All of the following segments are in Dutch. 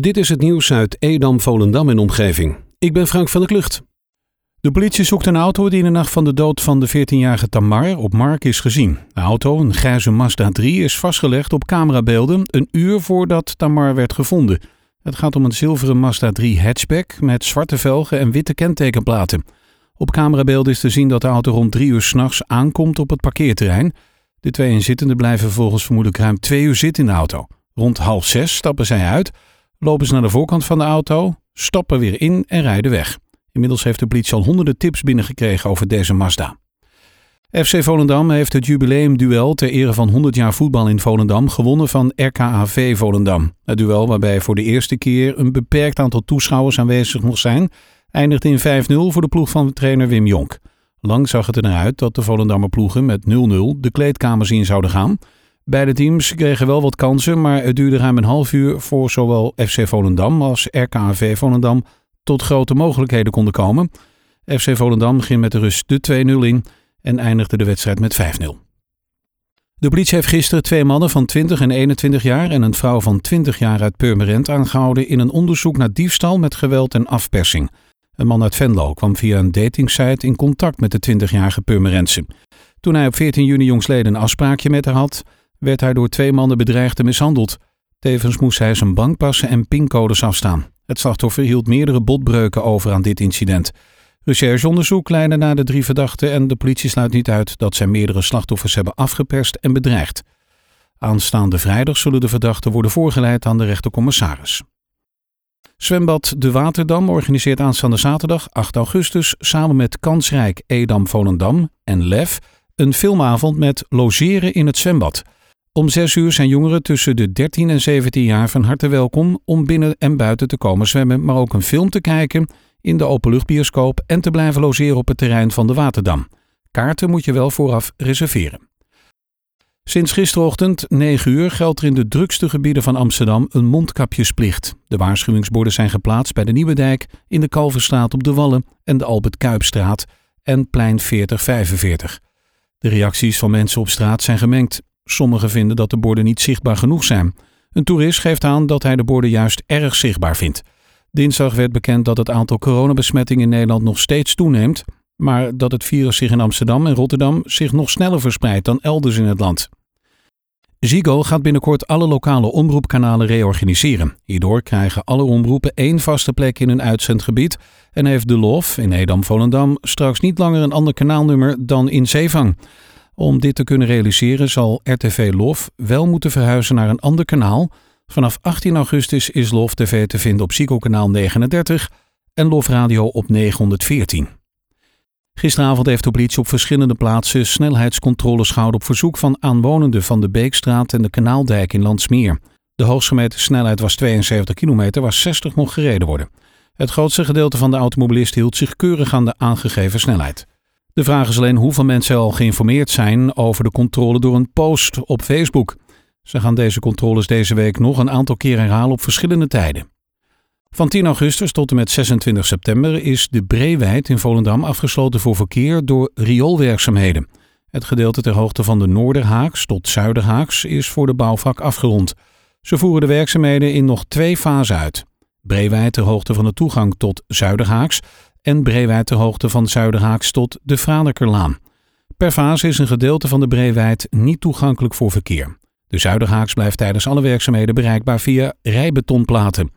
Dit is het nieuws uit Edam, Volendam en omgeving. Ik ben Frank van der Klucht. De politie zoekt een auto die in de nacht van de dood van de 14-jarige Tamar op Mark is gezien. De auto, een grijze Mazda 3, is vastgelegd op camerabeelden een uur voordat Tamar werd gevonden. Het gaat om een zilveren Mazda 3 hatchback met zwarte velgen en witte kentekenplaten. Op camerabeelden is te zien dat de auto rond drie uur s'nachts aankomt op het parkeerterrein. De twee inzittenden blijven volgens vermoedelijk ruim twee uur zitten in de auto. Rond half zes stappen zij uit, lopen ze naar de voorkant van de auto, stappen weer in en rijden weg. Inmiddels heeft de politie al honderden tips binnengekregen over deze Mazda. FC Volendam heeft het jubileumduel ter ere van 100 jaar voetbal in Volendam gewonnen van RKAV Volendam. Het duel waarbij voor de eerste keer een beperkt aantal toeschouwers aanwezig mocht zijn, eindigde in 5-0 voor de ploeg van trainer Wim Jonk. Lang zag het er naar uit dat de Volendammer ploegen met 0-0 de kleedkamers in zouden gaan. Beide teams kregen wel wat kansen, maar het duurde ruim een half uur voor zowel FC Volendam als RKAV Volendam tot grote mogelijkheden konden komen. FC Volendam ging met de rust de 2-0 in en eindigde de wedstrijd met 5-0. De politie heeft gisteren twee mannen van 20 en 21 jaar en een vrouw van 20 jaar uit Purmerend aangehouden in een onderzoek naar diefstal met geweld en afpersing. Een man uit Venlo kwam via een datingsite in contact met de 20-jarige Purmerendse. Toen hij op 14 juni jongsleden een afspraakje met haar had, werd hij door twee mannen bedreigd en mishandeld. Tevens moest hij zijn bankpassen en pincodes afstaan. Het slachtoffer hield meerdere botbreuken over aan dit incident. Rechercheonderzoek leidde naar de drie verdachten en de politie sluit niet uit dat zij meerdere slachtoffers hebben afgeperst en bedreigd. Aanstaande vrijdag zullen de verdachten worden voorgeleid aan de rechtercommissaris. Zwembad De Waterdam organiseert aanstaande zaterdag 8 augustus samen met Kansrijk Edam Volendam en LEF een filmavond met logeren in het zwembad. Om 6 uur zijn jongeren tussen de 13 en 17 jaar van harte welkom om binnen en buiten te komen zwemmen, maar ook een film te kijken in de openluchtbioscoop en te blijven logeren op het terrein van de Waterdam. Kaarten moet je wel vooraf reserveren. Sinds gisterochtend 9 uur geldt er in de drukste gebieden van Amsterdam een mondkapjesplicht. De waarschuwingsborden zijn geplaatst bij de Nieuwe Dijk, in de Kalverstraat op de Wallen en de Albert Kuipstraat en plein 4045. De reacties van mensen op straat zijn gemengd. Sommigen vinden dat de borden niet zichtbaar genoeg zijn. Een toerist geeft aan dat hij de borden juist erg zichtbaar vindt. Dinsdag werd bekend dat het aantal coronabesmettingen in Nederland nog steeds toeneemt, maar dat het virus zich in Amsterdam en Rotterdam zich nog sneller verspreidt dan elders in het land. Ziggo gaat binnenkort alle lokale omroepkanalen reorganiseren. Hierdoor krijgen alle omroepen één vaste plek in een uitzendgebied en heeft De Lof in Edam-Volendam straks niet langer een ander kanaalnummer dan in Zeevang. Om dit te kunnen realiseren zal RTV Lof wel moeten verhuizen naar een ander kanaal. Vanaf 18 augustus is Lof TV te vinden op Ziggo kanaal 39 en Lof Radio op 914. Gisteravond heeft de politie op verschillende plaatsen snelheidscontroles gehouden op verzoek van aanwonenden van de Beekstraat en de Kanaaldijk in Landsmeer. De hoogstgemeten snelheid was 72 kilometer, waar 60 mocht gereden worden. Het grootste gedeelte van de automobilisten hield zich keurig aan de aangegeven snelheid. De vraag is alleen hoeveel mensen al geïnformeerd zijn over de controle door een post op Facebook. Ze gaan deze controles deze week nog een aantal keer herhalen op verschillende tijden. Van 10 augustus tot en met 26 september is de Breewijd in Volendam afgesloten voor verkeer door rioolwerkzaamheden. Het gedeelte ter hoogte van de Noorderhaaks tot Zuiderhaaks is voor de bouwvak afgerond. Ze voeren de werkzaamheden in nog twee fasen uit. Breewijd ter hoogte van de toegang tot Zuiderhaaks en Breewijd ter hoogte van Zuiderhaaks tot de Franekerlaan. Per fase is een gedeelte van de Breewijd niet toegankelijk voor verkeer. De Zuiderhaaks blijft tijdens alle werkzaamheden bereikbaar via rijbetonplaten.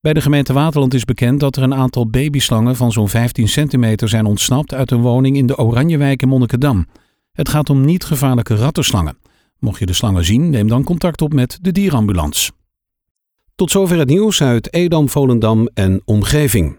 Bij de gemeente Waterland is bekend dat er een aantal babyslangen van zo'n 15 centimeter zijn ontsnapt uit een woning in de Oranjewijk in Monnikendam. Het gaat om niet gevaarlijke rattenslangen. Mocht je de slangen zien, neem dan contact op met de dierambulance. Tot zover het nieuws uit Edam, Volendam en omgeving.